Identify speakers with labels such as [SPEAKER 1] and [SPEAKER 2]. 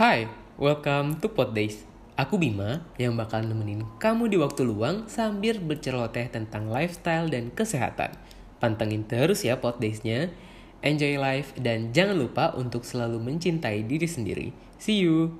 [SPEAKER 1] Hai, welcome to Pod Days. Aku Bima yang bakal nemenin kamu di waktu luang sambil berceloteh tentang lifestyle dan kesehatan. Pantengin terus ya Pod Days-nya. Enjoy life dan jangan lupa untuk selalu mencintai diri sendiri. See you.